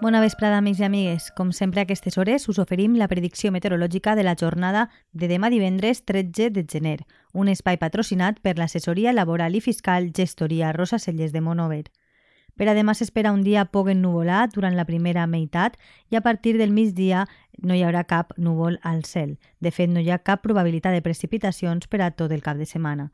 Bona vesprada, amics i amigues. Com sempre a aquestes hores us oferim la predicció meteorològica de la jornada de demà divendres 13 de gener, un espai patrocinat per l'assessoria laboral i fiscal Gestoria Rosa Celles de Monover. Per a demà s'espera un dia poc ennuvolat durant la primera meitat i a partir del migdia no hi haurà cap núvol al cel. De fet, no hi ha cap probabilitat de precipitacions per a tot el cap de setmana.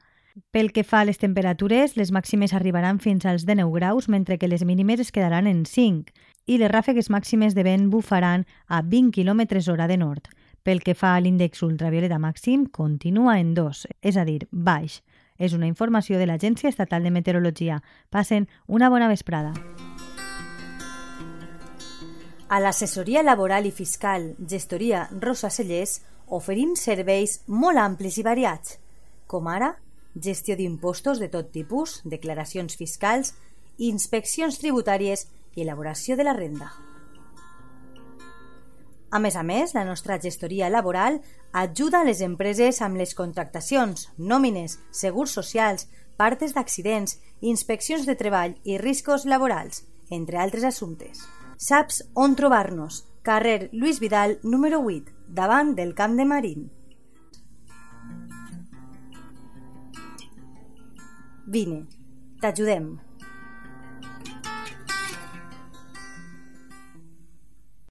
Pel que fa a les temperatures, les màximes arribaran fins als 19 graus, mentre que les mínimes es quedaran en 5 i les ràfegues màximes de vent bufaran a 20 km hora de nord. Pel que fa a l'índex ultravioleta màxim, continua en 2, és a dir, baix. És una informació de l'Agència Estatal de Meteorologia. Passen una bona vesprada. A l'assessoria laboral i fiscal Gestoria Rosa Cellers oferim serveis molt amplis i variats, com ara gestió d'impostos de tot tipus, declaracions fiscals, inspeccions tributàries i elaboració de la renda. A més a més, la nostra gestoria laboral ajuda a les empreses amb les contractacions, nòmines, segurs socials, partes d'accidents, inspeccions de treball i riscos laborals, entre altres assumptes. Saps on trobar-nos? Carrer Lluís Vidal, número 8, davant del Camp de Marín. Vine, t'ajudem.